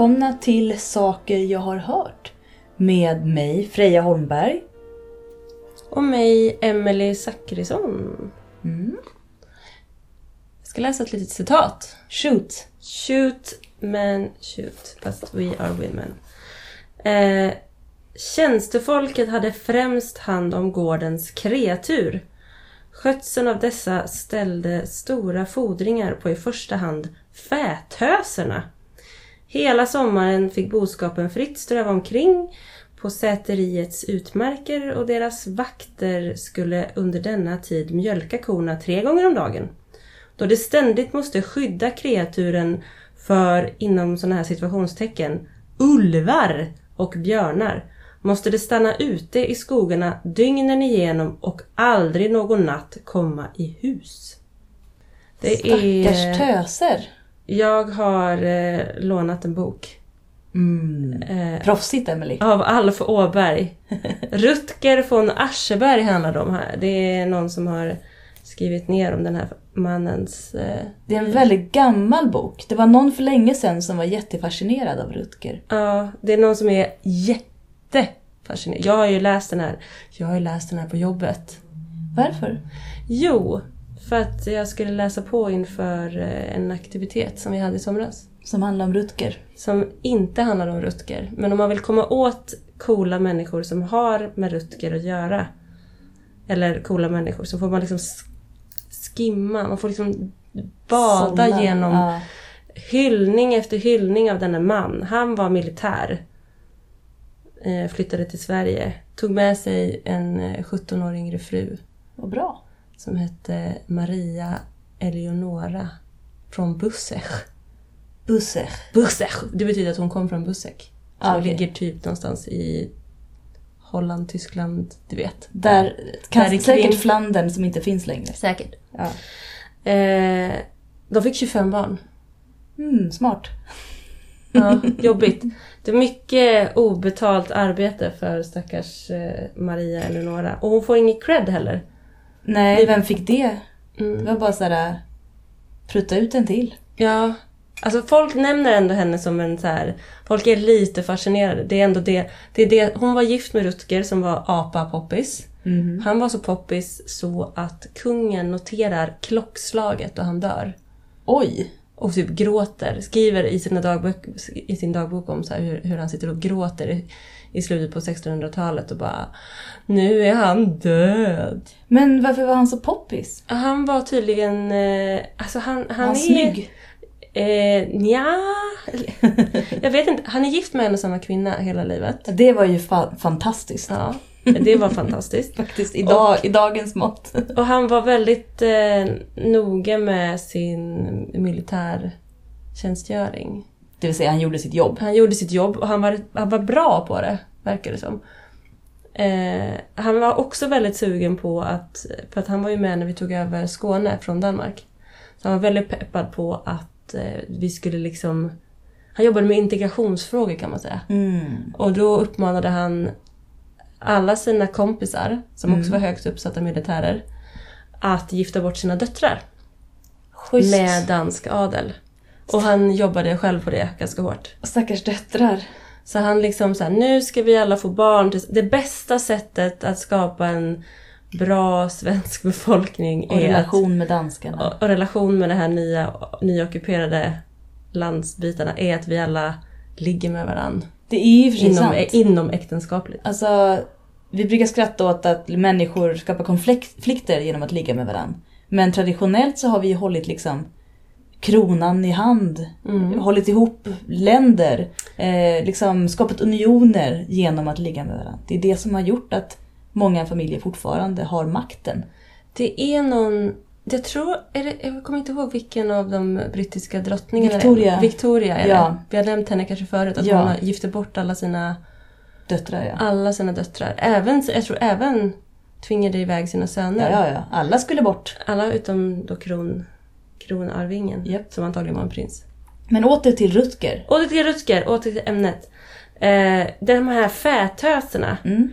Välkomna till Saker jag har hört. Med mig Freja Holmberg. Och mig, Emelie Zackrisson. Mm. Jag ska läsa ett litet citat. Shoot! Shoot, men shoot. Fast we are women. Eh, tjänstefolket hade främst hand om gårdens kreatur. Skötseln av dessa ställde stora fordringar på i första hand fätöserna. Hela sommaren fick boskapen fritt ströva omkring på säteriets utmärker och deras vakter skulle under denna tid mjölka korna tre gånger om dagen. Då de ständigt måste skydda kreaturen för, inom sådana här situationstecken, ulvar och björnar måste de stanna ute i skogarna dygnen igenom och aldrig någon natt komma i hus. Det Stackars är... töser! Jag har eh, lånat en bok. Mm. Eh, Proffsigt Emily. av Alf Åberg. Rutger von Ascheberg handlar det om här. Det är någon som har skrivit ner om den här mannens... Eh, Det är en väldigt gammal bok. Det var någon för länge sedan som var jättefascinerad av Rutger. ja, det är någon som är jättefascinerad. Jag har ju läst den här. Jag har ju läst den här på jobbet. Varför? Jo, för att jag skulle läsa på inför eh, en aktivitet som vi hade i somras. Som handlar om Rutger. Som inte handlar om Rutger. Men om man vill komma åt coola människor som har med Rutger att göra. Eller coola människor så får man liksom sk- skimma, man får liksom bada Sålla. genom Ja. hyllning efter hyllning av denna man. Han var militär. Eh, flyttade till Sverige. Tog med sig en eh, 17 år yngre fru. Vad bra. Som hette Maria Eleonora. Från Bussech. Bussech. Bussech! Det betyder att hon kom från Bussech. Ah, Som okej. ligger typ någonstans i Holland, Tyskland, du vet. Där, kan, Där är säkert Flandern som inte finns längre. Säkert. Ja. Eh, de fick 25 barn. Mm, smart. Ja, jobbigt. Det är mycket obetalt arbete för stackars eh, Maria Eleonora. Och hon får ingen cred heller. Nej, vem fick det? Det Mm. var bara sådär... Prutta ut en till. Ja, alltså folk nämner ändå henne som en så här. Folk är lite fascinerade. Det är ändå det. det, är det hon var gift med Rutger som var apa-poppis. Mhm. Han var så poppis så att kungen noterar klockslaget då han dör. Oj! Och typ gråter. Skriver i, sina dagbok, i sin dagbok om så hur, hur han sitter och gråter i, i slutet på 1600-talet och bara Nu är han död. Men varför var han så poppis? Han var tydligen... Eh, alltså han, han, Han är... snygg. Eh, nja, Jag vet inte. Han är gift med en och samma kvinna hela livet. Det var ju fa- fantastiskt. Ja, det var fantastiskt. Faktiskt, idag, i dagens mått. Och han var väldigt eh, noga med sin militärtjänstgöring. Det vill säga, han gjorde sitt jobb. Han gjorde sitt jobb och han var, han var bra på det, verkar det som. Eh, han var också väldigt sugen på att, för att han var ju med när vi tog över Skåne från Danmark. Så han var väldigt peppad på att eh, vi skulle liksom... Han jobbade med integrationsfrågor kan man säga. Mm. Och då uppmanade han alla sina kompisar, som också Mm. var högt uppsatta militärer, att gifta bort sina döttrar Schysst. med dansk adel. Och han jobbade själv på det ganska hårt. Stackars döttrar. Så han liksom så här, nu ska vi alla få barn. Det bästa sättet att skapa en bra svensk befolkning Och är relation med danskarna. att, och, och relation med de här nya, nyockuperade landsbitarna är att vi alla ligger med varandra. Det är ju för sig Inom, sant. inom äktenskapligt. Alltså, vi brukar skratta åt att människor skapar konflikter genom att ligga med varandra. Men traditionellt så har vi ju hållit liksom kronan i hand, Mm. hållit ihop länder, eh, liksom skapat unioner genom att ligga med varandra. Det är det som har gjort att många familjer fortfarande har makten. Det är någon... Jag tror... Det, jag kommer inte ihåg vilken av de brittiska drottningarna är. Victoria. Victoria är Ja. Vi har nämnt henne kanske förut. Att Ja. hon gifte bort alla sina, Döttrar ja. alla sina döttrar. Även, jag tror även tvingade iväg sina Ja, söner. ja, ja. Alla skulle bort. Alla utom då kron, kronarvingen. Japp. Som antagligen var en prins. Men åter till Rutger. Åter till Rutger, åter till ämnet. Eh, de här fätöserna. Mm.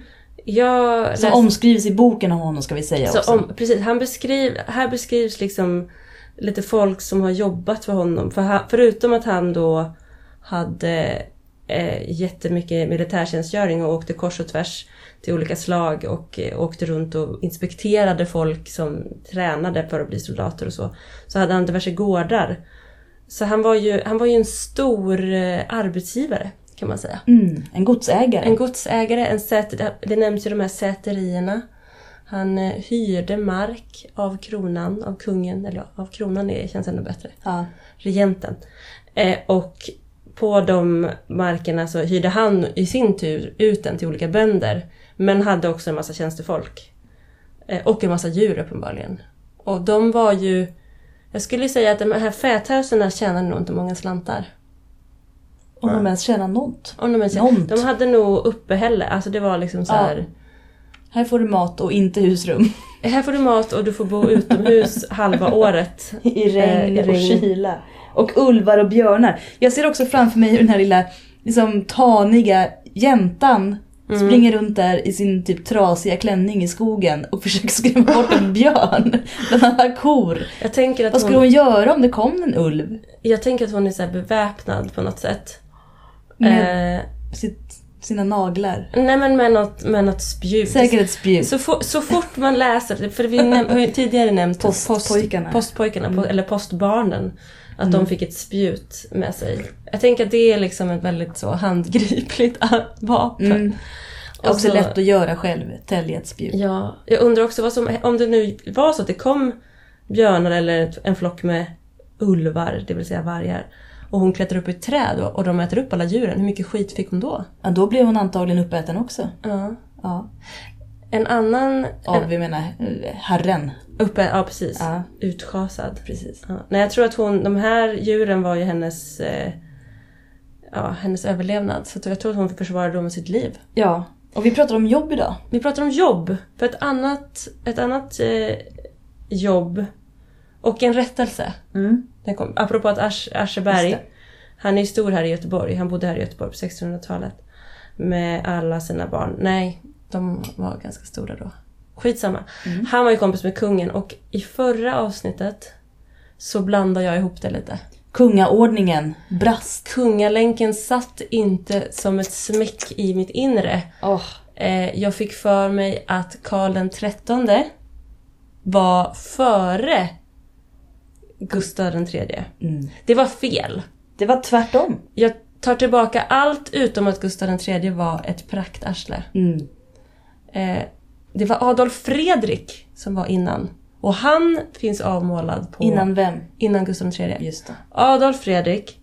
Jag Som läste- omskrivs i boken om honom ska vi säga Så också. om, precis, han beskriv, här beskrivs liksom lite folk som har jobbat för honom. För förutom att han då hade eh, jättemycket militärtjänstgöring och åkte kors och tvärs till olika slag och eh, åkte runt och inspekterade folk som tränade för att bli soldater och så. Så hade han diverse gårdar. Så han var ju, han var ju en stor eh, arbetsgivare kan man säga. Mm, en godsägare. En godsägare, en säter, det nämns ju de här säterierna. Han eh, hyrde mark av kronan, av kungen, eller av kronan är, känns ännu bättre. Ja. Regenten. Eh, och på de markerna så hyrde han i sin tur ut den till olika bönder. Men hade också en massa tjänstefolk. Eh, och en massa djur uppenbarligen. Och de var ju... Jag skulle säga att de här fäthusen tjänade nog inte många slantar. Om de ens tjänar något. Om de, ens, Nånt. de hade nog uppehälle, alltså det var liksom så Ja. här. Här får du mat och inte husrum. Här får du mat och du får bo utomhus halva året. I regn, Eh, i regn. och kyla. Och ulvar och björnar. Jag ser också framför mig hur den här lilla liksom, taniga jäntan Mm. springer runt där i sin typ trasiga klänning i skogen och försöker skrämma bort en björn bland alla kor. Jag tänker att Vad skulle hon, hon göra om det kom en ulv? jag tänker att hon är så beväpnad på något sätt. Med Eh, sitt, sina naglar. nej men med något, med något spjut. Säkert ett spjut. Så, for, så fort man läser, för vi har ju tidigare nämnt Postpojkarna. Post, postpojkarna, Mm. eller postbarnen. Att de fick ett spjut med sig. Jag tänker att det är liksom ett väldigt så handgripligt vapen. Mm. Och Också så- lätt att göra själv, tälja ett spjut. Ja, jag undrar också vad som, om det nu var så att det kom björnar eller en flock med ulvar, det vill säga vargar. Och hon klättrar upp i ett träd och, och de äter upp alla djuren. Hur mycket skit fick hon då? Ja, då blev hon antagligen uppäten också. Ja. Ja. En annan... Av, En, vi menar, herren. uppe, ja precis. Ja, Utschasad. precis. Ja. Nej, jag tror att hon, de här djuren var ju hennes, eh, ja, hennes överlevnad. Så jag tror att hon försvarade dem med sitt liv. Ja, och vi pratar om jobb idag. Vi pratar om jobb. För ett annat, ett annat eh, jobb och en rättelse. Mm. Den kom, apropå att Ars, Ascheberg, han är ju stor här i Göteborg. Han bodde här i Göteborg på 1600-talet. Med alla sina barn. Nej, de var ganska stora då. Skitsamma. Mm. Han var ju kompis med kungen och i förra avsnittet så blandade jag ihop det lite. Kungaordningen brast. Kungalänken satt inte som ett smäck i mitt inre. Oh. Jag fick för mig att Karl den trettonde var före Gustav den tredje. Mm. Det var fel. Det var tvärtom. Jag tar tillbaka allt utom att Gustav den tredje var ett praktarsle. Mm. Eh, det var Adolf Fredrik som var innan. Och han finns avmålad på... Innan vem? innan Gustav tredje. Just det. Adolf Fredrik,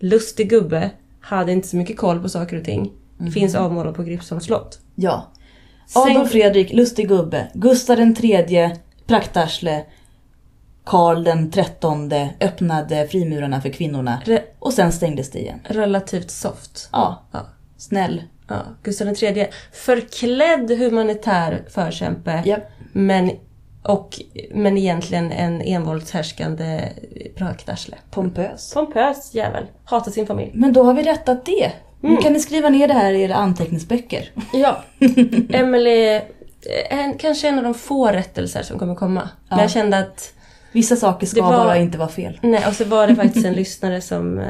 lustig gubbe, hade inte så mycket koll på saker och ting. Finns avmålad på Gripsholms slott. Ja. Sen- Adolf Fredrik, lustig gubbe. Gustav tredje, praktarsle. Karl den trettonde öppnade frimurarna för kvinnorna. Re- Och sen stängdes det igen. relativt soft. Ja, Ja. snäll. Ja, Gustav tredje. Förklädd humanitär förkämpe. Japp. Men, och, men egentligen en envåldshärskande praktarsle. Pompös. Pompös jävel. Hatar sin familj. Men då har vi rättat det. Nu kan ni skriva ner det här i era anteckningsböcker. Ja. Emelie, en, kanske en av de få rättelser som kommer komma. Men Ja. jag kände att Vissa saker ska var- bara inte vara fel. Nej, och så var det faktiskt en lyssnare som, eh,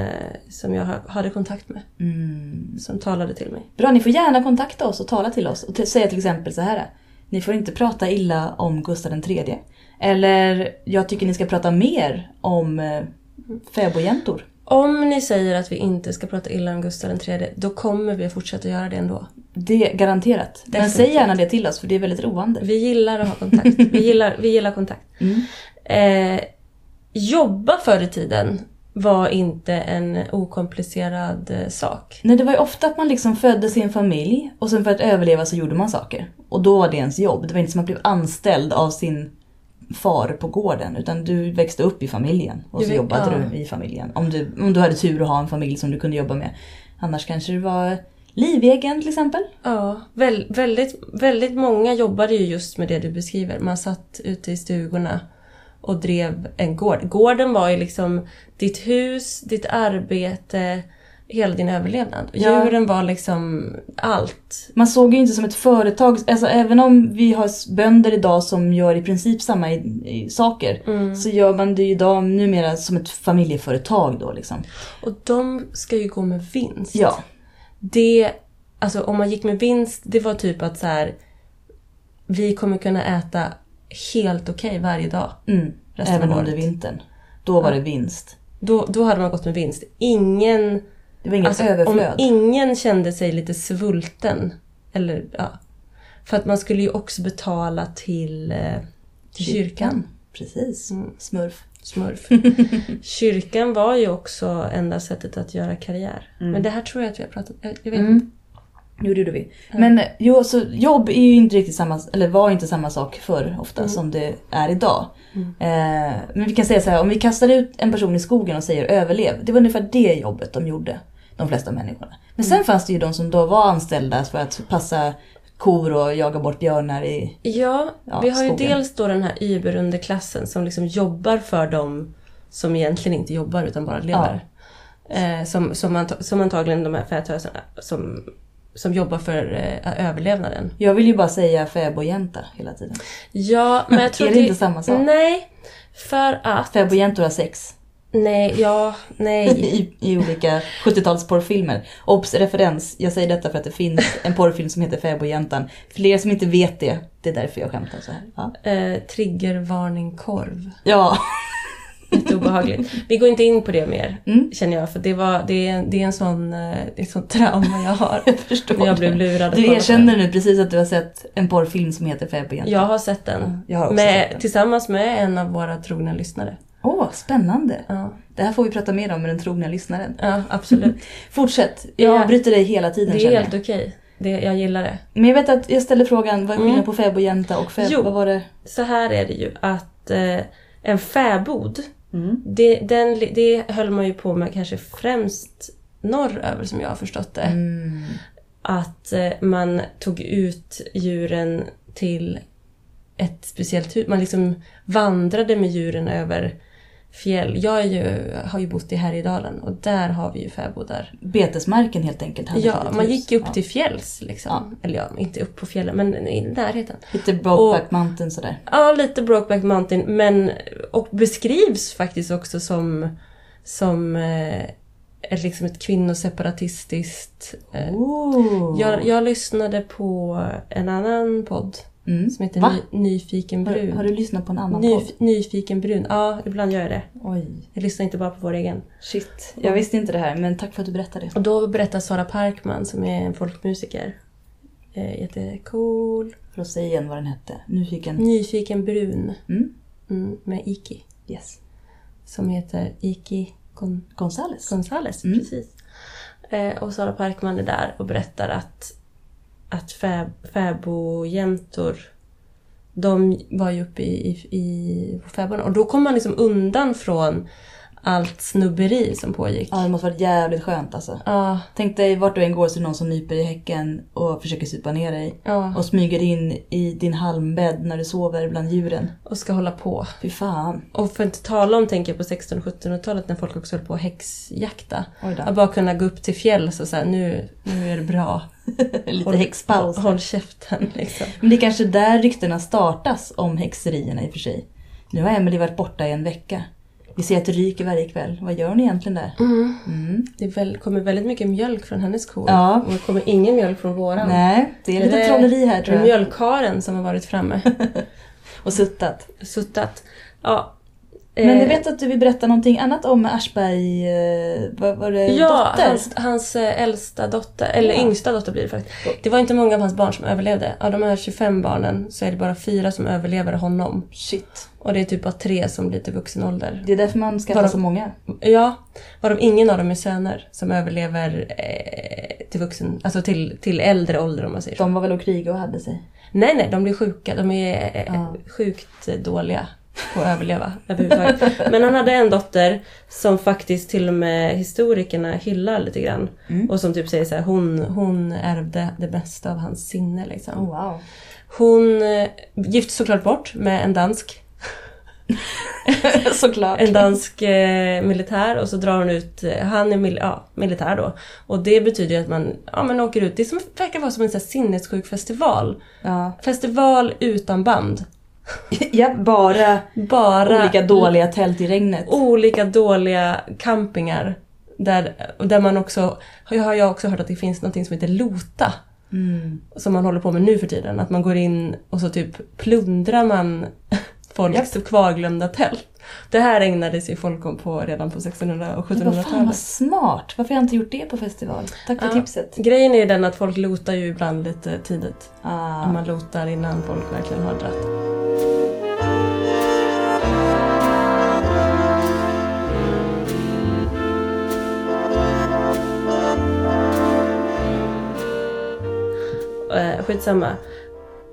som jag ha- hade kontakt med. Mm. Som talade till mig. Bra, ni får gärna kontakta oss och tala till oss och säga till exempel så här. Ni får inte prata illa om Gustav tredje. Eller jag tycker ni ska prata mer om eh, fäbodjäntor. Om ni säger att vi inte ska prata illa om Gustav III, då kommer vi att fortsätta göra det ändå. Det är garanterat. Men säg gärna det till oss för det är väldigt roande. Vi gillar att ha kontakt. Vi gillar, vi gillar kontakt. Mm. Eh, jobba förr i tiden var inte en okomplicerad eh, sak. Nej, det var ju ofta att man liksom födde sin familj och sen för att överleva så gjorde man saker. Och då var det ens jobb. Det var inte som att man blev anställd av sin far på gården utan du växte upp i familjen och Du så väx- jobbade ja. du i familjen. Om du, om du hade tur att ha en familj som du kunde jobba med. Annars kanske du var livegen till exempel. Ja, väl, väldigt, väldigt många jobbade ju just med det du beskriver. Man satt ute i stugorna och drev en gård. Gården var ju liksom ditt hus, ditt arbete, hela din överlevnad. Ja. Djuren var liksom allt. Man såg ju inte som ett företag, alltså även om vi har bönder idag som gör i princip samma i, i saker. Mm. Så gör man det ju idag numera som ett familjeföretag då liksom. Och de ska ju gå med vinst. Ja. Det, alltså om man gick med vinst, det var typ att så här. Vi kommer kunna äta helt okej varje dag. Mm. Även under vintern. Då var Ja. det vinst. Då, då hade man gått med vinst. Ingen, Det var inget alltså, om överflöd. ingen kände sig lite svulten. Eller ja. För att man skulle ju också betala till, eh, till kyrkan. Precis. Mm. Smurf. Smurf. Kyrkan var ju också enda sättet att göra karriär. Mm. Men det här tror jag att vi har pratat Jag, jag vet Mm. inte. Jo, det gjorde vi. Men jo, så jobb är ju inte riktigt samma, eller var inte samma sak förr ofta Mm. som det är idag. Mm. Eh, men vi kan säga så här, om vi kastar ut en person i skogen och säger överlev. Det var ungefär det jobbet de gjorde. De flesta människorna. Men sen fanns det ju de som då var anställda för att passa kor och jaga bort björnar i... Ja, Ja, vi har ju skogen. dels då den här überunderklassen som liksom jobbar för dem som egentligen inte jobbar utan bara lever. Eh, som, som, anta- som antagligen de här fätöserna som, som jobbar för eh, överlevnaden. Jag vill ju bara säga fäbodjänta hela tiden. Ja, men jag tror är det inte samma sak? Nej, för att... Fäbodjäntor har sex. Nej, ja, nej. I, I olika 70-tals porrfilmer. Obs! Referens. Jag säger detta för att det finns en porrfilm som heter Fäbodjäntan. För er som inte vet det, det är därför jag skämtar så här. Ja. Eh, triggervarning korv. ja. Lite obehagligt. Vi går inte in på det mer, Mm. känner jag. För det, var, det, är, det är en sån, eh, det är sånt trauma jag har. Jag förstår. När jag blev lurad. Du erkänner nu precis att du har sett en porrfilm som heter Fäbodjäntan. Jag har sett den. Ja, jag har också med, sett den. Tillsammans med en av våra trogna lyssnare. Åh, spännande. Ja, Det här får vi prata mer om med den trogna lyssnaren. ja absolut. Fortsätt. Jag Ja. avbryter dig hela tiden Det är helt okej. Det, jag gillar det. Men jag vet att jag ställde frågan, vad är skillnaden Mm. på fäbodjänta och fäb... Jo. Vad var det? Så här är det ju att eh, en fäbod, Mm. det, den, det höll man ju på med kanske främst norröver som jag har förstått det. Mm. Att eh, man tog ut djuren till ett speciellt hus. Man liksom vandrade med djuren över fjäll. Jag är ju, har ju bott i Härjedalen och där har vi ju fäbodar. Betesmarken helt enkelt. Ja, man gick ju upp Ja. till fjälls liksom. Ja. Eller ja, inte upp på fjällen men i närheten. Lite Brokeback Mountain sådär. Ja, lite Brokeback Mountain men och beskrivs faktiskt också som som eh, ett, liksom ett kvinnoseparatistiskt... Oh. jag, jag lyssnade på en annan podd mm. som heter Va? Ny, Nyfiken Har, brun. har du lyssnat på en annan Ny, podd? nyfiken brun. Ja, ibland gör jag det. Oj. Jag lyssnar inte bara på vår egen. Shit. Jag visste inte det här, men tack för att du berättade. Och då berättar Sara Parkman som är en folkmusiker. Eh, jättecool. För att säga igen vad den hette. Nyfiken. Nyfiken brun. Mm. Mm, med Iki. Yes. Som heter Iki Gon- Gonzales. Gonzales. Mm. Precis. Eh, och Sara Parkman är där och berättar att, att fäbodjäntor de var ju uppe i, i, i fäbodarna. Och då kom man liksom undan från allt snubberi som pågick. Ja, det måste varit jävligt skönt alltså. Ja, Tänk dig vart du än går så är det någon som nyper i häcken och försöker supa ner dig. ja. Och smyger in i din halmbädd när du sover bland djuren. Och ska hålla på. Fy fan. Och för att inte tala om, tänker jag, på 1600 och 1700-talet när folk också höll på att häxjakta. Att bara kunna gå upp till fjälls och säga nu, nu är det bra. Lite häxpaus. Håll käften liksom. Men det är kanske där ryktena startas om häxerierna i och för sig. Nu har Emelie varit borta i en vecka. Vi ser att det ryker varje kväll. Vad gör ni egentligen där? Mm. Det är väl, kommer väldigt mycket mjölk från hennes kor. Ja. Och det kommer ingen mjölk från våran. Nej, det är lite Det- trolleri här Det tror är jag. mjölkkaren som har varit framme. Och suttat. Suttat. Ja. Men Eh, jag vet att du vill berätta någonting annat om Aschberg... Eh, vad var det? Ja, dotter? hans, hans eh, äldsta dotter, eller Ja. yngsta dotter blir det faktiskt. Det var inte många av hans barn som överlevde. Av de här 25 barnen så är det bara fyra som överlever honom. Shit. Och det är typ bara tre som blir till vuxen ålder. Det är därför man skaffar så många. Ja, varav ingen av dem är söner som överlever eh, till vuxen, alltså till, till äldre ålder om man säger så. De var väl och kriga och hade sig. Nej, nej, de blir sjuka. De är eh, Ja. sjukt dåliga på att överleva överhuvudtaget. Men han hade en dotter som faktiskt till och med historikerna hyllar lite grann. Mm. Och som typ säger så här, hon, hon ärvde det bästa av hans sinne liksom. Oh, wow. Hon eh, gifte såklart bort med en dansk. Såklart. En dansk eh, militär och så drar hon ut, eh, han är mil, ja, militär då. Och det betyder ju att man ja, men åker ut, det som, verkar vara som en här sinnessjuk festival. Ja. Festival utan band. Ja, bara Bara olika dåliga tält i regnet. olika dåliga campingar. Där, där man också, jag har jag också hört att det finns något som heter LOTA. Mm. Som man håller på med nu för tiden. Att man går in och så typ plundrar man folks kvarglömda tält. Det här ägnade sig folk om på redan på 1600 och Men vad fan 1700-talet. vad smart. Varför har jag inte gjort det på festival? Tack för Ja. tipset. Grejen är den att folk lotar ju ibland lite tidigt. Ah. Man lotar innan folk verkligen har dratt. Eh, skitsamma.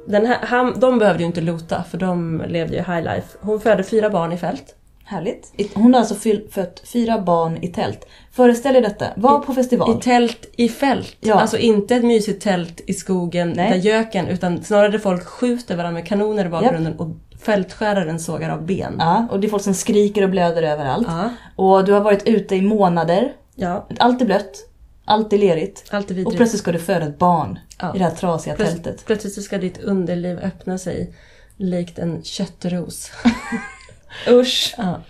Den här, han, de behövde ju inte lota för de levde ju high life. Hon födde fyra barn i fält. Härligt. Hon har alltså fött fyra barn i tält. Föreställ er detta. Var på festival. I tält i fält. Ja. Alltså inte ett mysigt tält i skogen Nej. där göken utan snarare där folk skjuter varandra med kanoner i bakgrunden och fältskäraren sågar av ben. Ja, och det är folk som skriker och blöder överallt. Ja. Och du har varit ute i månader. ja. Allt är blött. Allt är lerigt. Allt är Och plötsligt ska du föda ett barn Ja. i det här trasiga Plöts- tältet. Plötsligt så ska ditt underliv öppna sig likt en köttros. Usch! Ja.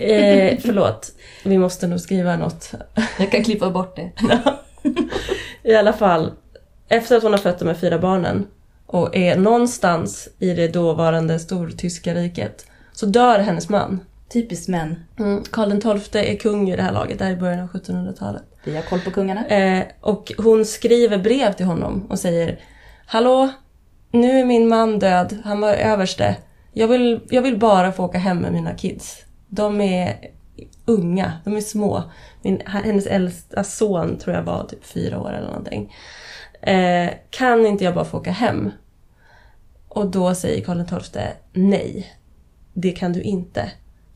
Eh, förlåt, vi måste nog skriva något. Jag kan klippa bort det. I alla fall, efter att hon har fött de här fyra barnen och är någonstans i det dåvarande stortyska riket så dör hennes man. Typiskt män. Mm. Karl XII är kung i det här laget, det här är i början av 1700-talet. Vi har koll på kungarna. Eh, och hon skriver brev till honom och säger Hallå, nu är min man död, han var överste. Jag vill, jag vill bara få åka hem med mina kids. De är unga, de är små. Min, hennes äldsta son tror jag var typ fyra år eller någonting. Eh, kan inte jag bara få åka hem? Och då säger Karl XII nej. Det kan du inte.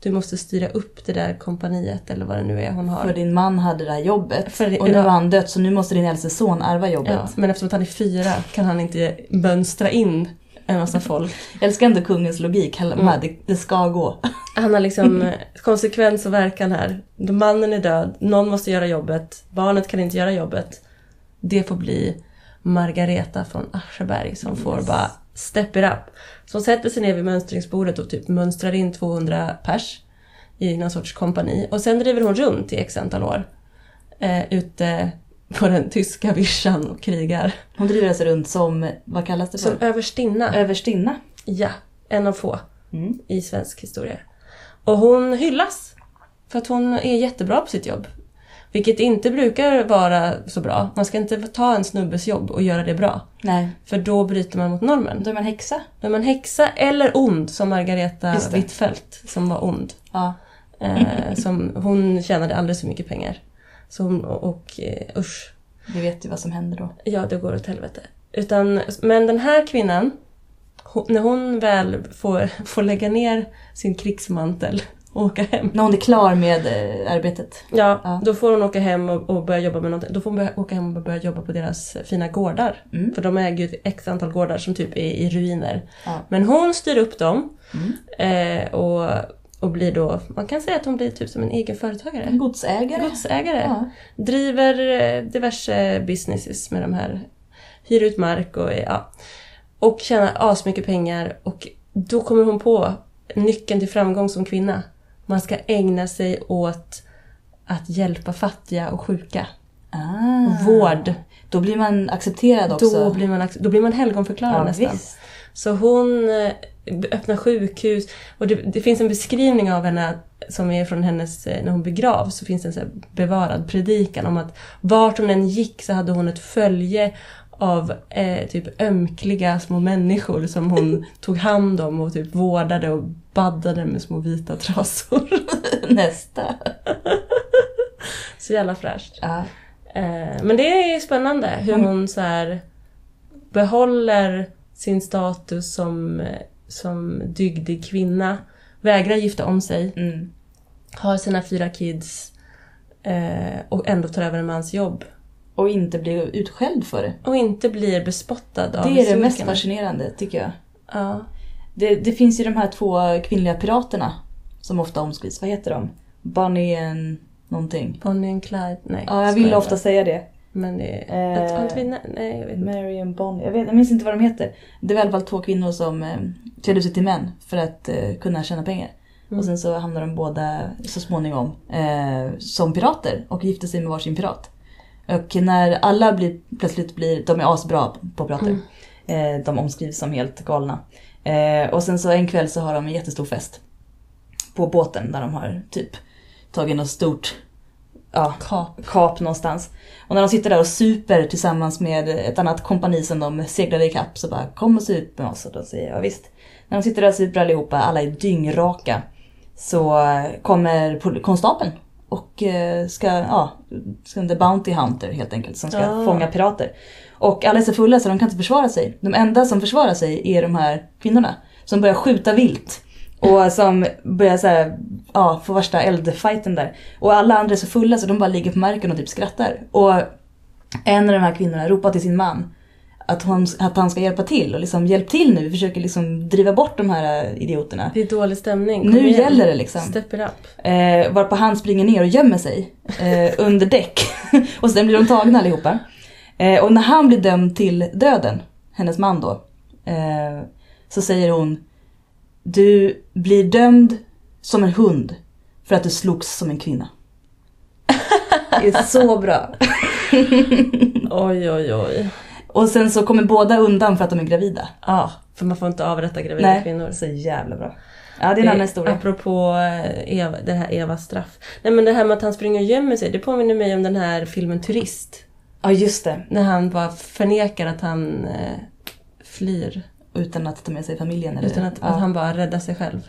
Du måste styra upp det där kompaniet eller vad det nu är hon har. För din man hade det här jobbet. För- och nu ja. har han dött så nu måste din äldste son ärva jobbet. Ja, men eftersom att han är fyra kan han inte mönstra in en massa folk. Jag älskar ändå kungens logik. Han Mm. det, det ska gå. Han har liksom eh, konsekvens och verkan här. Mannen är död, någon måste göra jobbet, barnet kan inte göra jobbet. Det får bli Margareta från Ascheberg som får Yes. bara step it up. Som sätter sig ner vid mönstringsbordet och typ mönstrar in 200 pers i någon sorts kompani. Och sen driver hon runt i x antal år. Eh, ute på den tyska vischan och krigar. Hon driver alltså runt som, vad kallas det för? Som överstinna. Överstinna. Ja, en av få Mm. i svensk historia. Och hon hyllas för att hon är jättebra på sitt jobb. Vilket inte brukar vara så bra. Man ska inte ta en snubbes jobb och göra det bra. Nej, För då bryter man mot normen. då är man häxa. Då är man häxa eller ond, som Margareta. Hvitfeldt som var ond. Ja. Eh, som, hon tjänade alldeles för mycket pengar. Så hon, och, och eh, usch, Vi vet ju vad som händer då. Ja, det går åt helvete. Utan, men den här kvinnan, hon, när hon väl får, får lägga ner sin krigsmantel åka hem. När hon är klar med eh, arbetet. Ja, Ja. då får hon åka hem och, och börja jobba med någonting. Då får hon börja, åka hem och börja jobba på deras fina gårdar. Mm. För de äger ju ett x antal gårdar som typ är i ruiner. Ja. Men hon styr upp dem Mm. eh, och, och blir då, man kan säga att hon blir typ som en egen företagare. En godsägare. Godsägare. Ja. Driver eh, diverse businesses med de här. Hyr ut mark och ja. Och tjänar asmycket pengar. Och då kommer hon på nyckeln till framgång som kvinna. Man ska ägna sig åt att hjälpa fattiga och sjuka. Ah. Vård. Då blir man accepterad också. Då blir man, då blir man helgonförklarad ja, nästan. visst. Så hon eh, öppnar sjukhus och det, det finns en beskrivning av henne som är från hennes, eh, när hon begravs, så finns det en så bevarad predikan om att vart hon än gick så hade hon ett följe av eh, typ ömkliga små människor som hon tog hand om och typ vårdade och baddade med små vita trasor. Nästa. så jävla fräscht. Ja. Eh, men det är spännande hur Mm. hon så här behåller sin status som, som dygdig kvinna, vägrar gifta om sig, Mm. har sina fyra kids eh, och ändå tar över en mans jobb. Och inte bli utskälld för det. Och inte blir bespottad av Det är det mest fascinerande tycker jag. Ja. Det, det finns ju de här två kvinnliga piraterna som ofta omskrivs. Vad heter de? Bunny and någonting. Bonnie and Clyde? Nej. Ja, jag vill ofta säga det. Men det. Eh, jag tror inte vi... Nej, jag vet inte. Mary and Bonnie. Jag, vet, jag minns inte vad de heter. Det var i alla fall två kvinnor som eh, klädde sig till män för att eh, kunna tjäna pengar. Mm. Och sen så hamnar de båda så småningom eh, som pirater och gifter sig med varsin pirat. Och när alla blir, plötsligt blir, de är asbra på pirater. Mm. Eh, de omskrivs som helt galna. Eh, och sen så en kväll så har de en jättestor fest. På båten där de har typ tagit något stort ja, Kap. kap någonstans. Och när de sitter där och super tillsammans med ett annat kompani som de seglade ikapp så bara kom och sup med oss. Och då säger jag visst. När de sitter där och super allihopa, alla är dyngraka. Så kommer konstapeln och eh, ska, ja, ska The Bounty Hunter helt enkelt som ska Ah. fånga pirater. Och alla är så fulla så de kan inte försvara sig. De enda som försvarar sig är de här kvinnorna som börjar skjuta vilt. Och som börjar så här, ja, få värsta eldfighten där. Och alla andra är så fulla så de bara ligger på marken och typ skrattar. Och en av de här kvinnorna ropar till sin man att, hon, att han ska hjälpa till och liksom hjälp till nu, vi försöker liksom driva bort de här idioterna. Det är dålig stämning. Kom Nu igen. gäller det liksom. Step it up. Eh, varpå han springer ner och gömmer sig eh, under däck. och sen blir de tagna allihopa. Eh, och när han blir dömd till döden, hennes man då, eh, så säger hon Du blir dömd som en hund för att du slogs som en kvinna. Det är så bra. Oj, oj, oj. Och sen så kommer båda undan för att de är gravida. Ja, för man får inte avrätta gravida Nej, kvinnor. så jävla bra. Ja, det är en annan historia. Apropå eh, Eva, det här Evas straff. Nej men det här med att han springer och gömmer sig, det påminner mig om den här filmen Turist. Ja, just det. När han bara förnekar att han eh, flyr. Utan att ta med sig familjen. Eller? Utan att, ja. att han bara räddar sig själv.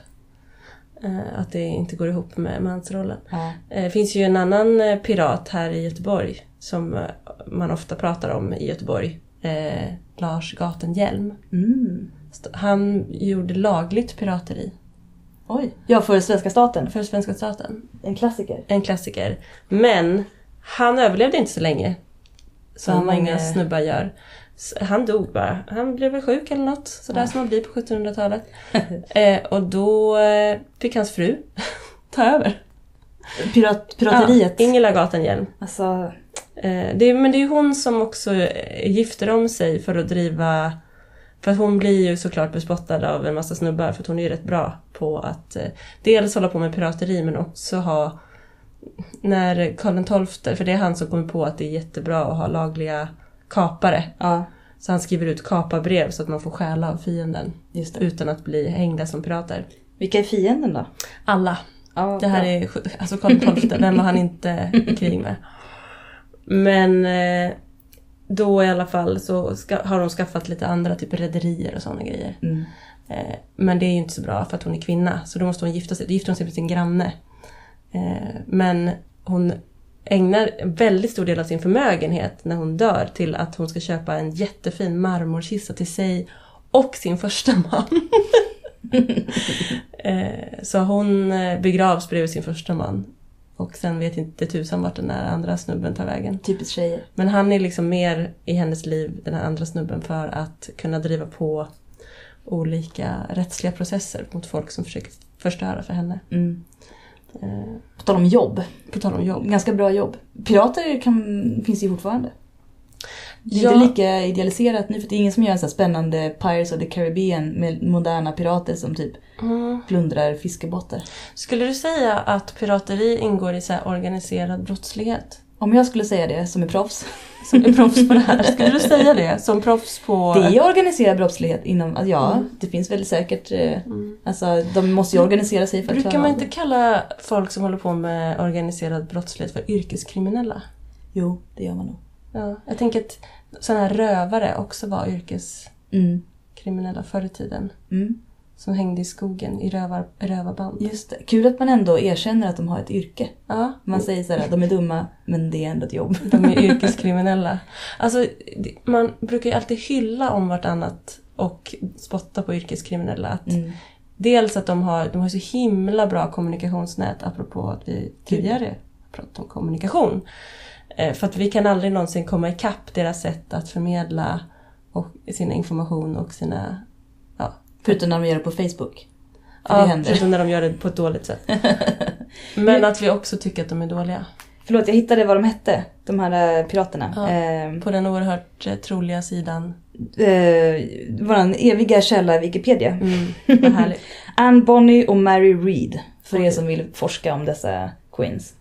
Eh, att det inte går ihop med mansrollen. Ja. Eh, Det finns ju en annan eh, pirat här i Göteborg som eh, man ofta pratar om i Göteborg. Eh, Lars Gatenhjelm. Mm. Han gjorde lagligt pirateri Oj. Ja, för svenska staten. för svenska staten. En klassiker. En klassiker. Men han överlevde inte så länge. Som var många inga- snubbar gör. Han dog bara. Han blev väl sjuk eller något. Sådär Ja. som man blir på 1700-talet. eh, och då eh, fick hans fru ta över. Pirat, pirateriet. Ja, Ingela Gatenhjelm. Alltså, Eh, det, men det är ju hon som också eh, gifter om sig för att driva... För att hon blir ju såklart bespottad av en massa snubbar för att hon är ju rätt bra på att eh, dels hålla på med pirateri men också ha... När Karl XII, för det är han som kommer på att det är jättebra att ha lagliga kapare. ja, Så han skriver ut kaparbrev så att man får stjäla av fienden utan att bli hängda som pirater. Vilka är fienden då? Alla. Ja, Det här bra. är alltså Karl XII, vem var han inte i krig med? Men eh, då i alla fall så ska, har de skaffat lite andra typ rederier och sådana grejer. Mm. Eh, men det är ju inte så bra för att hon är kvinna så då måste hon gifta sig. Då gifter hon sig med sin granne. Eh, men hon ägnar en väldigt stor del av sin förmögenhet när hon dör till att hon ska köpa en jättefin marmorkista till sig och sin första man. Så hon begravs bredvid sin första man. Och sen vet inte tusan vart den där andra snubben tar vägen. Typiskt tjejer. Men han är liksom mer i hennes liv, den här andra snubben, för att kunna driva på olika rättsliga processer mot folk som försöker förstöra för henne. Mm. Eh, På tal om jobb. På tal om jobb. Ganska bra jobb. Pirater kan, finns ju fortfarande. Det är Ja. inte lika idealiserat nu för det är ingen som gör en sån här spännande Pirates of the Caribbean med moderna pirater som typ Mm. plundrar fiskebåtar. Skulle du säga att pirateri ingår i så här organiserad brottslighet? Om jag skulle säga det som är proffs. Som är proffs på det här. Skulle du säga det som proffs på... Det är organiserad brottslighet inom, alltså, ja Mm. det finns väl säkert, eh, Mm. alltså de måste ju organisera sig för att Brukar man inte kalla folk som håller på med organiserad brottslighet för yrkeskriminella? Jo, det gör man nog. Ja, jag tänker att sådana här rövare också var yrkeskriminella Mm. förr i tiden. Mm. Som hängde i skogen i rövar, rövarband. Just det. Kul att man ändå erkänner att de har ett yrke. Ja, Man säger så här, de är dumma men det är ändå ett jobb. de är yrkeskriminella. Alltså, man brukar ju alltid hylla om vartannat och spotta på yrkeskriminella. Att Mm. Dels att de har, de har så himla bra kommunikationsnät, apropå att vi tidigare pratade om kommunikation. Eh, För att vi kan aldrig någonsin komma ikapp deras sätt att förmedla och sin information och sina... Ja, Förutom när de gör det på Facebook. För Ja, förutom när de gör det på ett dåligt sätt. Men att vi också tycker att de är dåliga. Förlåt, jag hittade vad de hette. De här eh, piraterna. Ja. Eh, På den oerhört eh, troliga sidan. eh, våran eviga källa Wikipedia. Mm, vad härligt. Anne Bonny och Mary Reed. För er Okej. som vill forska om dessa queens.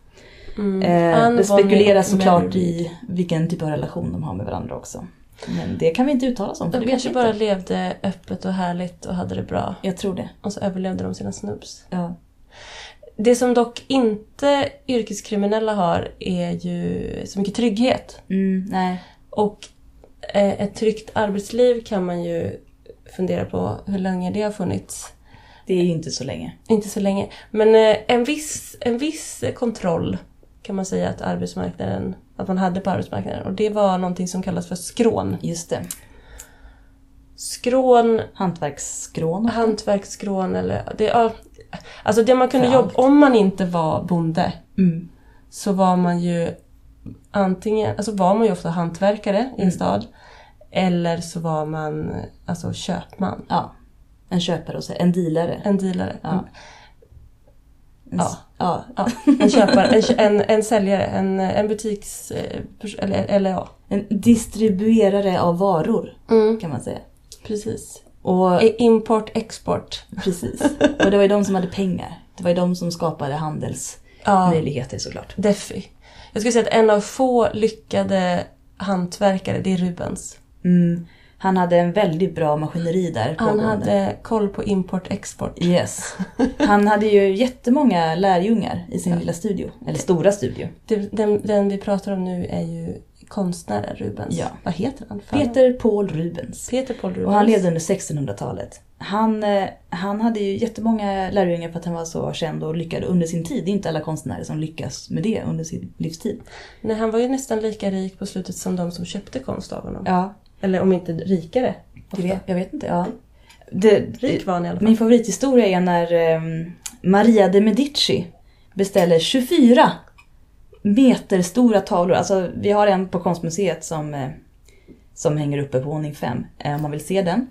Mm. Eh, det spekuleras såklart i vilken typ av relation de har med varandra också. Men det kan vi inte uttala oss om, De kanske bara levde öppet och härligt och hade det bra. Jag tror det. Och så överlevde de sina snubbs. Ja. Det som dock inte yrkeskriminella har är ju så mycket trygghet. Mm, nej. Och eh, ett tryggt arbetsliv kan man ju fundera på hur länge det har funnits. Det är ju inte så länge. Inte så länge. Men eh, en viss, en viss kontroll kan man säga att arbetsmarknaden, att man hade på arbetsmarknaden. Och det var någonting som kallas för skrån. Just det. Skrån, Hantverksskrån. hantverksskrån eller... Det, ja, alltså det man kunde jobba... Om man inte var bonde Mm. så var man ju antingen... Alltså var man ju ofta hantverkare i en Mm. stad. Eller så var man alltså köpman. Ja. En köpare och en dealare. En dealare. Ja. Ja. ja. Ja, en köpare, en, en, säljare, en, en butiks... eh, Eller, eller ja. En distribuerare av varor Mm, kan man säga. precis. Och, I- Import, export. precis. Och det var ju de som hade pengar. Det var ju de som skapade Ja, handelsmöjligheter såklart. Defi. Jag skulle säga att en av få lyckade hantverkare, det är Rubens. Mm. Han hade en väldigt bra maskineri där. Han pågående. hade koll på import, export. Yes. Han hade ju jättemånga lärjungar i sin lilla studio. Eller stora studio. Den, den vi pratar om nu är ju konstnären Rubens. Ja. Vad heter han? Fan. Peter Paul Rubens. Peter Paul Rubens. Och han levde under 1600-talet. Han, eh, han hade ju jättemånga lärjungar för att han var så känd och lyckad under sin tid. Det är inte alla konstnärer som lyckas med det under sin livstid. Nej, han var ju nästan lika rik på slutet som de som köpte konst av honom. Ja, Eller om inte rikare. det vet, jag vet inte. Ja. Det, Rik var han i alla fall. min favorithistoria är när eh, Maria de Medici beställer 24 meter stora tavlor. Alltså vi har en på konstmuseet som, eh, som hänger uppe på våning 5 eh, om man vill se den.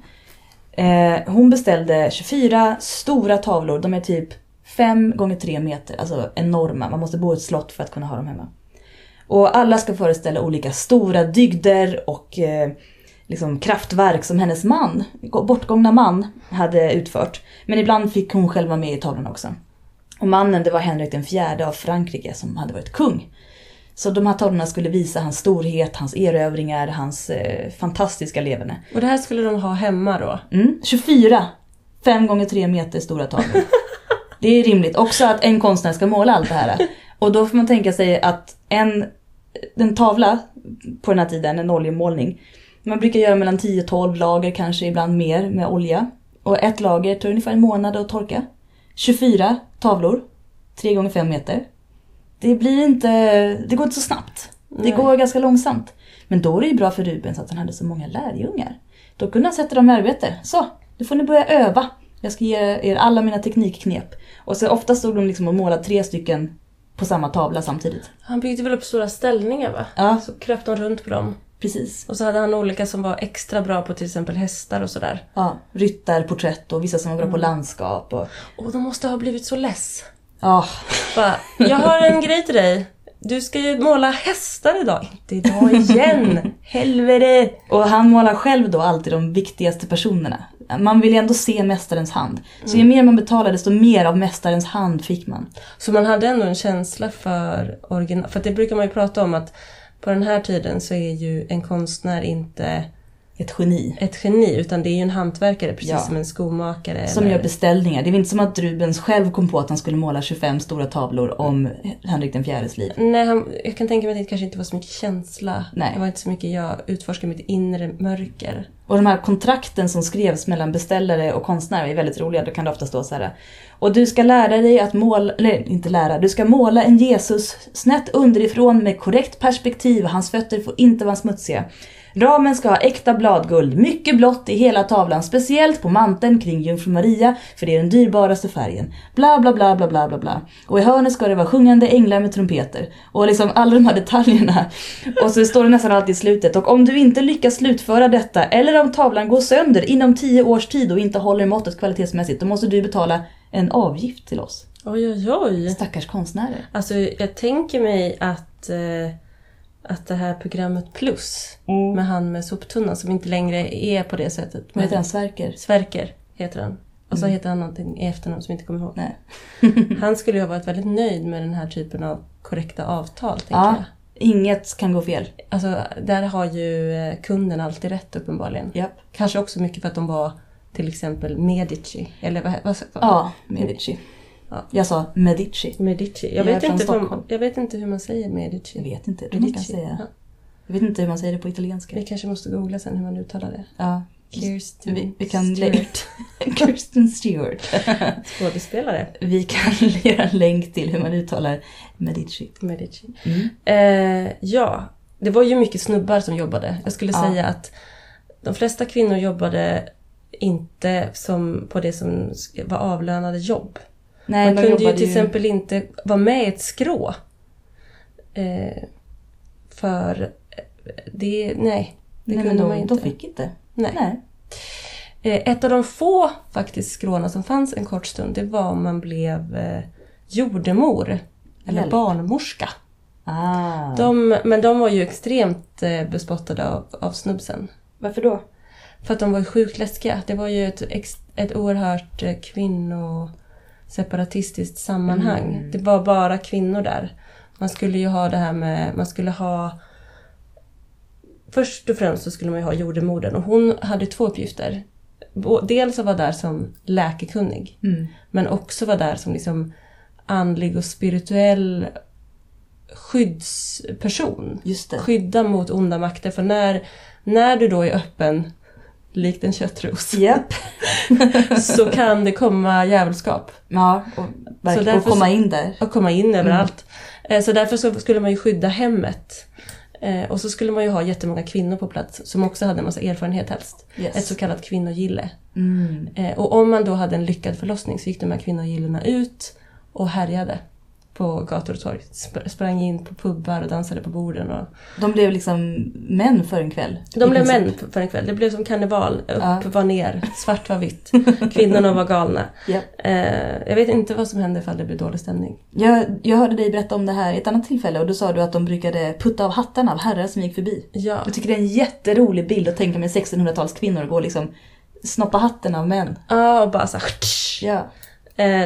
Eh, hon beställde 24 stora tavlor. De är typ 5 gånger 3 meter, alltså enorma. Man måste bo i ett slott för att kunna ha dem hemma. Och alla ska föreställa olika stora dygder och liksom kraftverk som hennes man, bortgångna man, hade utfört. Men ibland fick hon själv vara med i tavlorna också. Och mannen det var Henrik den fjärde av Frankrike som hade varit kung. Så de här tavlorna skulle visa hans storhet, hans erövringar, hans eh, fantastiska leverne. Och det här skulle de ha hemma då? Mm, 24 5 gånger 3 meter stora tavlor. Det är rimligt. Också att en konstnär ska måla allt det här. Och då får man tänka sig att en, en tavla på den här tiden, en oljemålning. Man brukar göra mellan 10-12 lager, kanske ibland mer med olja. Och ett lager tar ungefär en månad att torka. 24 tavlor, 3 gånger 5 meter. Det blir inte, det går inte så snabbt. Det Nej. går ganska långsamt. Men då är det ju bra för Rubens att han hade så många lärjungar. Då kunde han sätta dem i arbete. Så, nu får ni börja öva. Jag ska ge er alla mina teknikknep. Och så ofta stod de liksom och målade tre stycken på samma tavla samtidigt. Han byggde väl upp stora ställningar va? Ja, Så kröp de runt på dem. Precis. Och så hade han olika som var extra bra på till exempel hästar och sådär. Ja, ryttarporträtt och vissa som var bra på landskap. Och, Och de måste ha blivit så less. ja, Bara, jag har en grej till dig. Du ska ju måla hästar idag. Inte idag igen! Helvete! och han målar själv då alltid de viktigaste personerna. Man vill ju ändå se mästarens hand. Så ju mer man betalade desto mer av mästarens hand fick man. Så man hade ändå en känsla för original. För det brukar man ju prata om att på den här tiden så är ju en konstnär inte ett geni. ett geni utan det är ju en hantverkare precis Ja. som en skomakare. Som eller- gör beställningar. Det är inte som att Rubens själv kom på att han skulle måla 25 stora tavlor om Henrik den fjärdes liv. Nej, han, jag kan tänka mig att det kanske inte var så mycket känsla. Nej. Det var inte så mycket jag utforskade mitt inre mörker. Och de här kontrakten som skrevs mellan beställare och konstnär är väldigt roliga. Då kan det ofta stå så här. Och du ska lära dig att måla, eller inte lära, du ska måla en Jesus snett underifrån med korrekt perspektiv. Hans fötter får inte vara smutsiga. Ramen ska ha äkta bladguld, mycket blått i hela tavlan, speciellt på manteln kring Jungfru Maria, för det är den dyrbaraste färgen. Bla bla bla bla bla bla bla. Och i hörnet ska det vara sjungande änglar med trumpeter. Och liksom alla de här detaljerna. Och så står det nästan alltid i slutet. Och om du inte lyckas slutföra detta, eller om tavlan går sönder inom tio års tid och inte håller måttet kvalitetsmässigt, då måste du betala en avgift till oss. Oj, oj, oj. Stackars konstnärer. Alltså, jag tänker mig att, eh, att det här programmet Plus med han med soptunnan som inte längre är på det sättet. Vad heter han? Sverker? Sverker heter han. Och så heter han någonting i efternamn som jag inte kommer ihåg. Nej. Han skulle ju ha varit väldigt nöjd med den här typen av korrekta avtal, Ja, jag. inget kan gå fel. Alltså, där har ju eh, kunden alltid rätt uppenbarligen. Japp. Kanske också mycket för att de var till exempel Medici. Eller vad, vad, vad Ja, Medici. Ja. Jag sa Medici. Medici. Jag Jag vet, inte hur, Stockholm. jag vet inte hur man säger Medici. Jag vet inte, jag tror man Medici. säga. Ja. Jag vet inte hur man säger det på italienska. Vi kanske måste googla sen hur man uttalar det. Ja. Kirsten Vi, vi kan Stewart. Kirsten Stewart. Skådespelare. Vi kan göra en länk till hur man uttalar Medici. Medici. Mm. Eh, ja, det var ju mycket snubbar som jobbade. Jag skulle Ja. säga att de flesta kvinnor jobbade inte som på det som var avlönade jobb. Nej, Man de kunde ju till exempel inte vara med i ett skrå. Eh, för eh, det, nej. Det Nej, kunde de, man inte. de fick inte. Nej. Nej. Eh, ett av de få faktiskt skråna som fanns en kort stund, det var om man blev eh, jordemor. Eller Hjälp. barnmorska. Ah. De, men de var ju extremt eh, bespottade av, av snubbsen. Varför då? För att de var ju sjukt läskiga. Det var ju ett, ett oerhört eh, kvinnoseparatistiskt sammanhang. Mm. Det var bara kvinnor där. Man skulle ju ha det här med, man skulle ha... Först och främst så skulle man ju ha jordemodern och hon hade två uppgifter. Dels att vara där som läkekunnig, Mm. men också vara där som liksom andlig och spirituell skyddsperson skydda mot onda makter. För när, när du då är öppen, likt en köttros, Japp. så kan det komma djävulskap Ja, och, därför och komma så- in där. och komma in överallt. Eh, Så därför så skulle man ju skydda hemmet. Eh, Och så skulle man ju ha jättemånga kvinnor på plats som också hade en massa erfarenhet helst. Yes. Ett så kallat kvinnogille. Mm. Eh, Och om man då hade en lyckad förlossning så gick de här kvinnogillena ut och härjade på gator och torg. Sp- Sprang in på pubbar och dansade på borden. Och De blev liksom män för en kväll. De blev princip. män för en kväll. Det blev som karneval. Upp Ja. var ner, svart var vitt. Kvinnorna var galna. Japp. Eh, jag vet inte vad som hände ifall det blev dålig stämning. Jag, jag hörde dig berätta om det här i ett annat tillfälle och då sa du att de brukade putta av hattarna av herrar som gick förbi. Ja, Jag tycker det är en jätterolig bild att tänka mig 1600-tals kvinnor gå och liksom snoppa hatten av män. ah, och bara så här, Ja,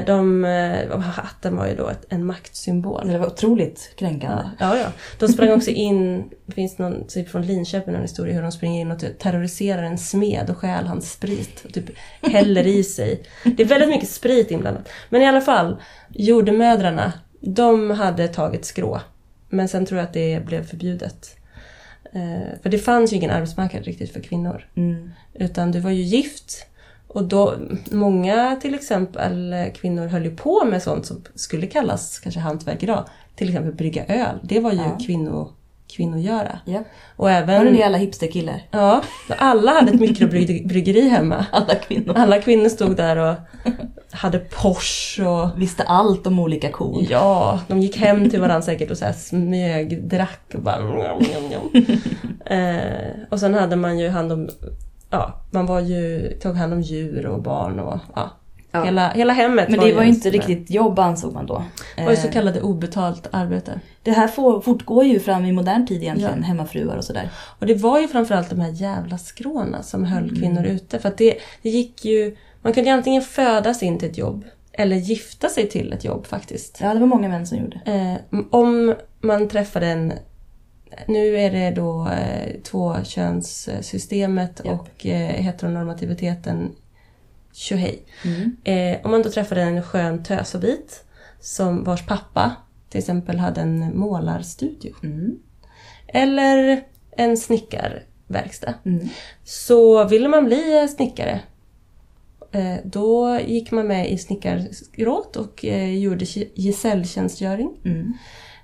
de, eh, Hatten var ju då ett, en maktsymbol. det var otroligt kränkande. Ja, ja. De sprang också in, det finns någon typ från Linköping, en historia hur de springer in och typ terroriserar en smed och stjäl hans sprit. Och typ häller i sig. Det är väldigt mycket sprit inblandat. Men i alla fall, jordemödrarna, de hade tagit skrå. Men sen tror jag att det blev förbjudet. Eh, för det fanns ju ingen arbetsmarknad riktigt för kvinnor. Mm. Utan du var ju gift. Och då, många till exempel eh, kvinnor höll ju på med sånt som skulle kallas kanske hantverk idag. Till exempel brygga öl. Det var ju Ja. kvinno, kvinnogöra. Ja. Och Var det även... ni alla hipsterkillar? Ja, alla hade ett mikrobryggeri hemma. Alla kvinnor. Alla kvinnor stod där och hade Porsche och... Visste allt om olika kor. Ja, de gick hem till varandra säkert och så här smögdrack och bara... Eh, och sen hade man ju hand om... Ja, man var ju, tog hand om djur och barn och ja. Ja. Hela, hela hemmet Men det var ju en inte riktigt jobb ansåg man då. Det var ju så Eh, kallade obetalt arbete. Det här får, fortgår ju fram i modern tid egentligen, Ja. hemmafruar och sådär. Och det var ju framförallt de här jävla skråna som höll Mm. kvinnor ute. För att det, det gick ju... Man kunde ju antingen födas in till ett jobb eller gifta sig till ett jobb faktiskt. Ja, det var många män som gjorde. Eh, om man träffade en... Nu är det då eh, tvåkönssystemet Ja. och eh, heteronormativiteten tjohej. Mm. Eh, om man då träffade en skön tösobit som vars pappa till exempel hade en målarstudio. Mm. Eller en snickarverkstad. Mm. Så ville man bli snickare eh, då gick man med i snickarskrået och eh, gjorde gesälltjänstgöring. Mm.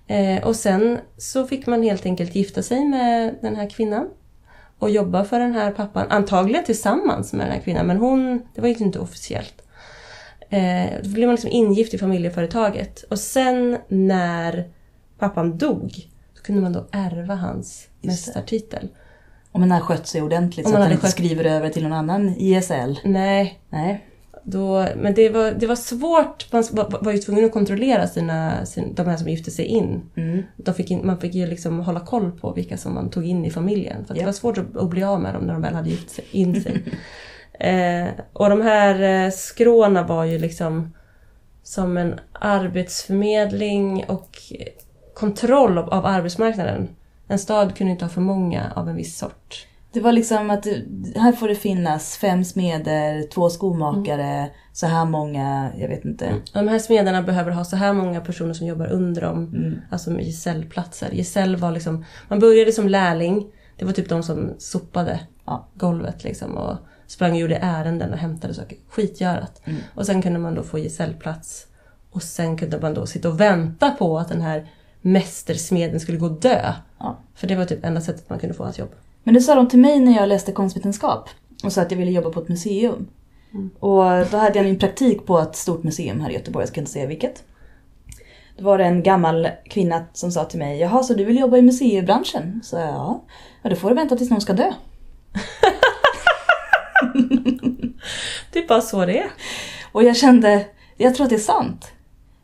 Eh, och sen så fick man helt enkelt gifta sig med den här kvinnan. och jobba för den här pappan. Antagligen tillsammans med den här kvinnan men hon, det var ju inte officiellt. Eh, då blev man liksom ingift i familjeföretaget. Och sen när pappan dog, då kunde man då ärva hans mästartitel. Om man har skött sig ordentligt Om så att den inte skriver över till någon annan ISL. Nej, Nej. Då, men det var, det var svårt. Man var, var ju tvungen att kontrollera sina, sin, de här som gifte sig in. Mm. De fick in man fick ju liksom hålla koll på vilka som man tog in i familjen. För Ja. det var svårt att, bli av med dem när de väl hade gift sig, in sig. eh, och de här eh, skråna var ju liksom som en arbetsförmedling och kontroll av, av arbetsmarknaden. En stad kunde inte ha för många av en viss sort. Det var liksom att här får det finnas fem smeder, två skomakare, så här många, jag vet inte. Och de här smederna behöver ha så här många personer som jobbar under dem. Mm. Alltså med gesällplatser. Gesäll var liksom, man började som lärling. Det var typ de som sopade Ja. golvet liksom och sprang och gjorde ärenden och hämtade saker. Skitgörat. Mm. Och sen kunde man då få gesällplats. Och sen kunde man då sitta och vänta på att den här mästersmeden skulle gå och dö. Ja. För det var typ enda sättet man kunde få ett jobb. Men det sa de till mig när jag läste konstvetenskap och sa att jag ville jobba på ett museum. Och då hade jag min praktik på ett stort museum här i Göteborg, jag ska inte säga vilket. Då var det en gammal kvinna som sa till mig, jaha så du vill jobba i museibranschen? Så jag, ja. ja, då får du vänta tills någon ska dö. Det är bara så det är. Och jag kände, jag tror att det är sant.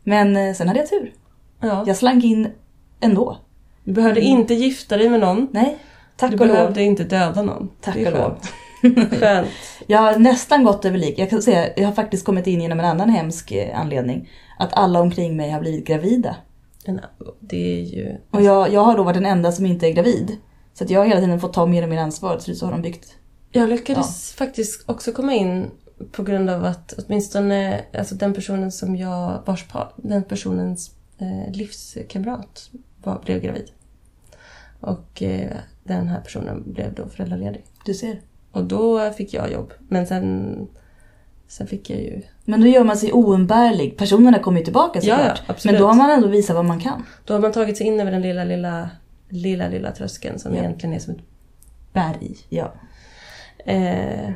Men eh, sen hade jag tur. Ja. Jag slank in ändå. Du behövde inte gifta dig med någon. Nej, tack Du och lov. behövde inte döda någon. Tack och lov. skönt. Jag har nästan gått över lik. Jag kan säga, jag har faktiskt kommit in genom en annan hemsk eh, anledning. Att alla omkring mig har blivit gravida. Det är ju... Och jag, jag har då varit den enda som inte är gravid. Så att jag har hela tiden fått ta mer och mer ansvar. Till så har de byggt. Jag lyckades faktiskt också komma in på grund av att åtminstone alltså den personen som jag, vars par, den personens eh, livskamrat var, blev gravid. Och eh, den här personen blev då föräldraledig. Du ser. Och då fick jag jobb. Men sen, sen fick jag ju... Men då gör man sig oumbärlig. Personerna kommer ju tillbaka Ja, såklart. ja, absolut. Men då har man ändå visat vad man kan. Då har man tagit sig in över den lilla, lilla, lilla, lilla tröskeln som Ja. egentligen är som ett berg. Ja. Eh,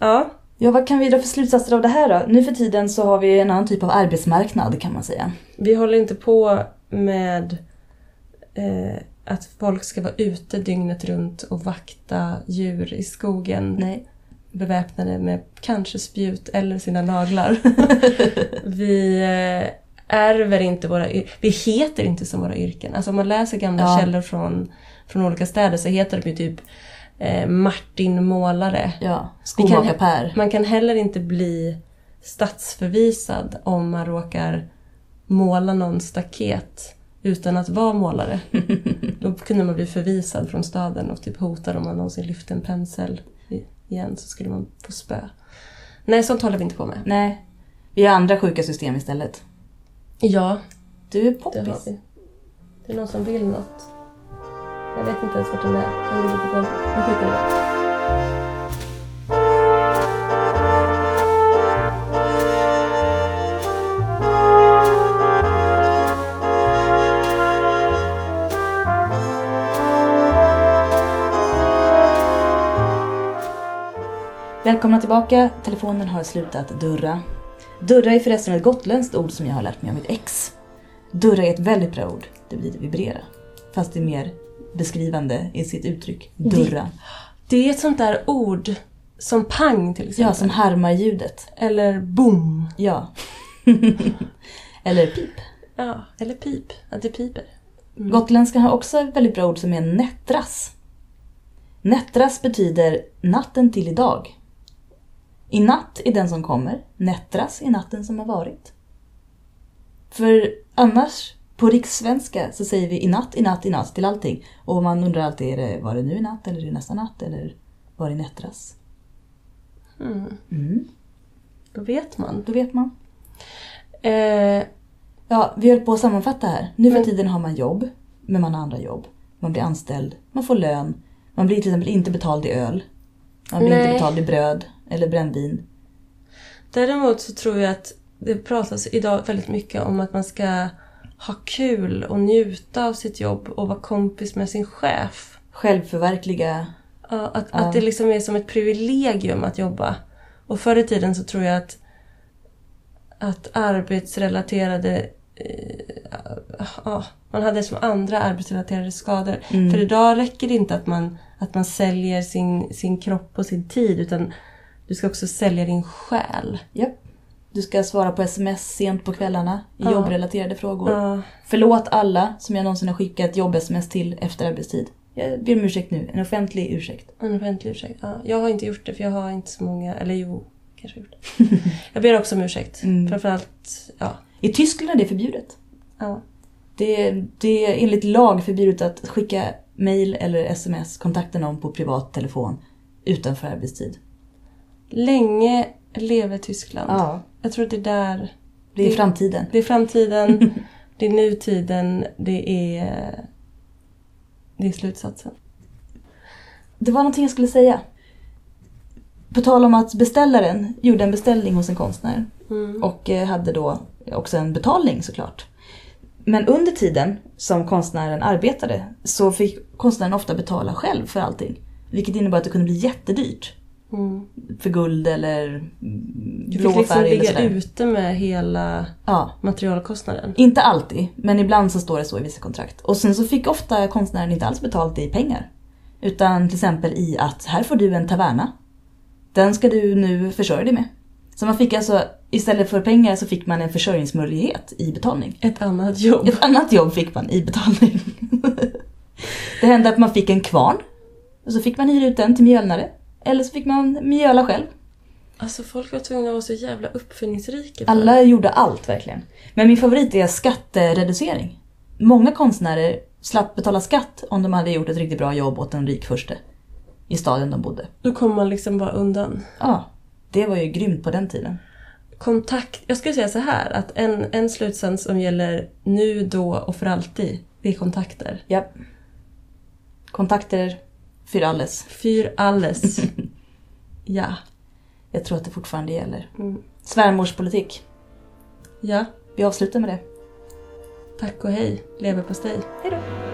ja, Ja, vad kan vi dra för slutsatser av det här då? Nu för tiden så har vi en annan typ av arbetsmarknad kan man säga. Vi håller inte på med eh, att folk ska vara ute dygnet runt och vakta djur i skogen Nej. beväpnade med kanske spjut eller sina naglar. vi eh, ärver inte våra Vi heter inte som våra yrken. Alltså om man läser gamla Ja. källor från, från olika städer så heter de ju typ eh, Martin Målare. Ja. Skomakar-Per. Man kan heller inte bli stadsförvisad om man råkar måla någon staket utan att vara målare. Då kunde man bli förvisad från staden och typ hotad om man någonsin lyfte en pensel igen så skulle man få spö. Nej, sånt håller vi inte på med. Nej. Vi har andra sjuka system istället. Ja, Du är det poppis. har vi. Det är någon som vill något. Jag vet inte ens vart den är. Den ligger på golvet. Vi skiter i Välkomna tillbaka. Telefonen har slutat durra. Durra är förresten ett gotländskt ord som jag har lärt mig av mitt ex. Durra är ett väldigt bra ord. Det betyder vibrera. Fast det är mer beskrivande i sitt uttryck. Durra. Det är ett sånt där ord som pang till exempel. Ja, som härmar ljudet. Eller boom. Ja. Eller pip. Ja, eller pip. Att det piper. Gotländskan har också ett väldigt bra ord som är nättras. Nättras betyder natten till idag. I natt är den som kommer, nättras är natten som har varit. För annars, på rikssvenska, så säger vi i natt, i natt, i natt till allting. Och man undrar alltid, är det, var det nu i natt eller är det nästa natt eller var det nättras? Mm. Mm, Då vet man. då vet man. Eh, Ja, vi höll på att sammanfatta här. Nu för Men- tiden har man jobb, men man har andra jobb. Man blir anställd, man får lön. Man blir till exempel inte betald i öl. Man blir inte Nej. betald i bröd eller brännvin. däremot så tror jag att det pratas idag väldigt mycket om att man ska ha kul och njuta av sitt jobb och vara kompis med sin chef. Självförverkliga Ja, att, Ja. att det liksom är som ett privilegium att jobba. Och förr i tiden så tror jag att, att arbetsrelaterade... Eh, ja, man hade som andra arbetsrelaterade skador. Mm. För idag räcker det inte att man, att man säljer sin, sin kropp och sin tid utan du ska också sälja din själ. Japp. Du ska svara på sms sent på kvällarna i Ja. jobbrelaterade frågor. Ja, Förlåt alla som jag någonsin har skickat jobb-sms till efter arbetstid. Jag ber om ursäkt nu, en offentlig ursäkt. en offentlig ursäkt. Ja, jag har inte gjort det för jag har inte så många, eller jo, kanske gjort det. Jag ber också om ursäkt. Mm. Framförallt, ja. I Tyskland är det förbjudet. ja. Det, det är enligt lag förbjudet att skicka mail eller sms, kontakta någon på privat telefon utanför arbetstid. Länge leve Tyskland. Ja, Jag tror att det är där... det är Det- framtiden. Det är framtiden, det är nutiden, det är... Det är slutsatsen. Det var någonting jag skulle säga. På tal om att beställaren gjorde en beställning hos en konstnär Mm. och eh, hade då också en betalning såklart. Men under tiden som konstnären arbetade så fick konstnären ofta betala själv för allting. Vilket innebar att det kunde bli jättedyrt. Mm. För guld eller mm, Du blå fick liksom färg ligga ute med hela Ja, materialkostnaden. inte alltid, men ibland så står det så i vissa kontrakt. Och sen så fick ofta konstnären inte alls betalt i pengar. Utan till exempel i att här får du en taverna. Den ska du nu försörja dig med. Så man fick alltså, istället för pengar så fick man en försörjningsmöjlighet i betalning. Ett annat jobb. Ett annat jobb fick man i betalning. Det hände att man fick en kvarn. Och så fick man hyra ut den till mjölnare. Eller så fick man mjöla själv. Alltså folk var tvungna att vara så jävla uppfinningsrika. för- Alla gjorde allt verkligen. Men min favorit är skattereducering. Många konstnärer slapp betala skatt om de hade gjort ett riktigt bra jobb åt en rik furste. I staden de bodde. Då kommer man liksom bara undan. Ja, det var ju grymt på den tiden. Kontakt. Jag skulle säga så här att en, en slutsats som gäller nu, då och för alltid. Det är kontakter. Ja. Kontakter för alles. Fyr alles. ja. Jag tror att det fortfarande gäller. Mm. Svärmorspolitik. Ja. Vi avslutar med det. Tack och hej. Lever på stej. Hej då.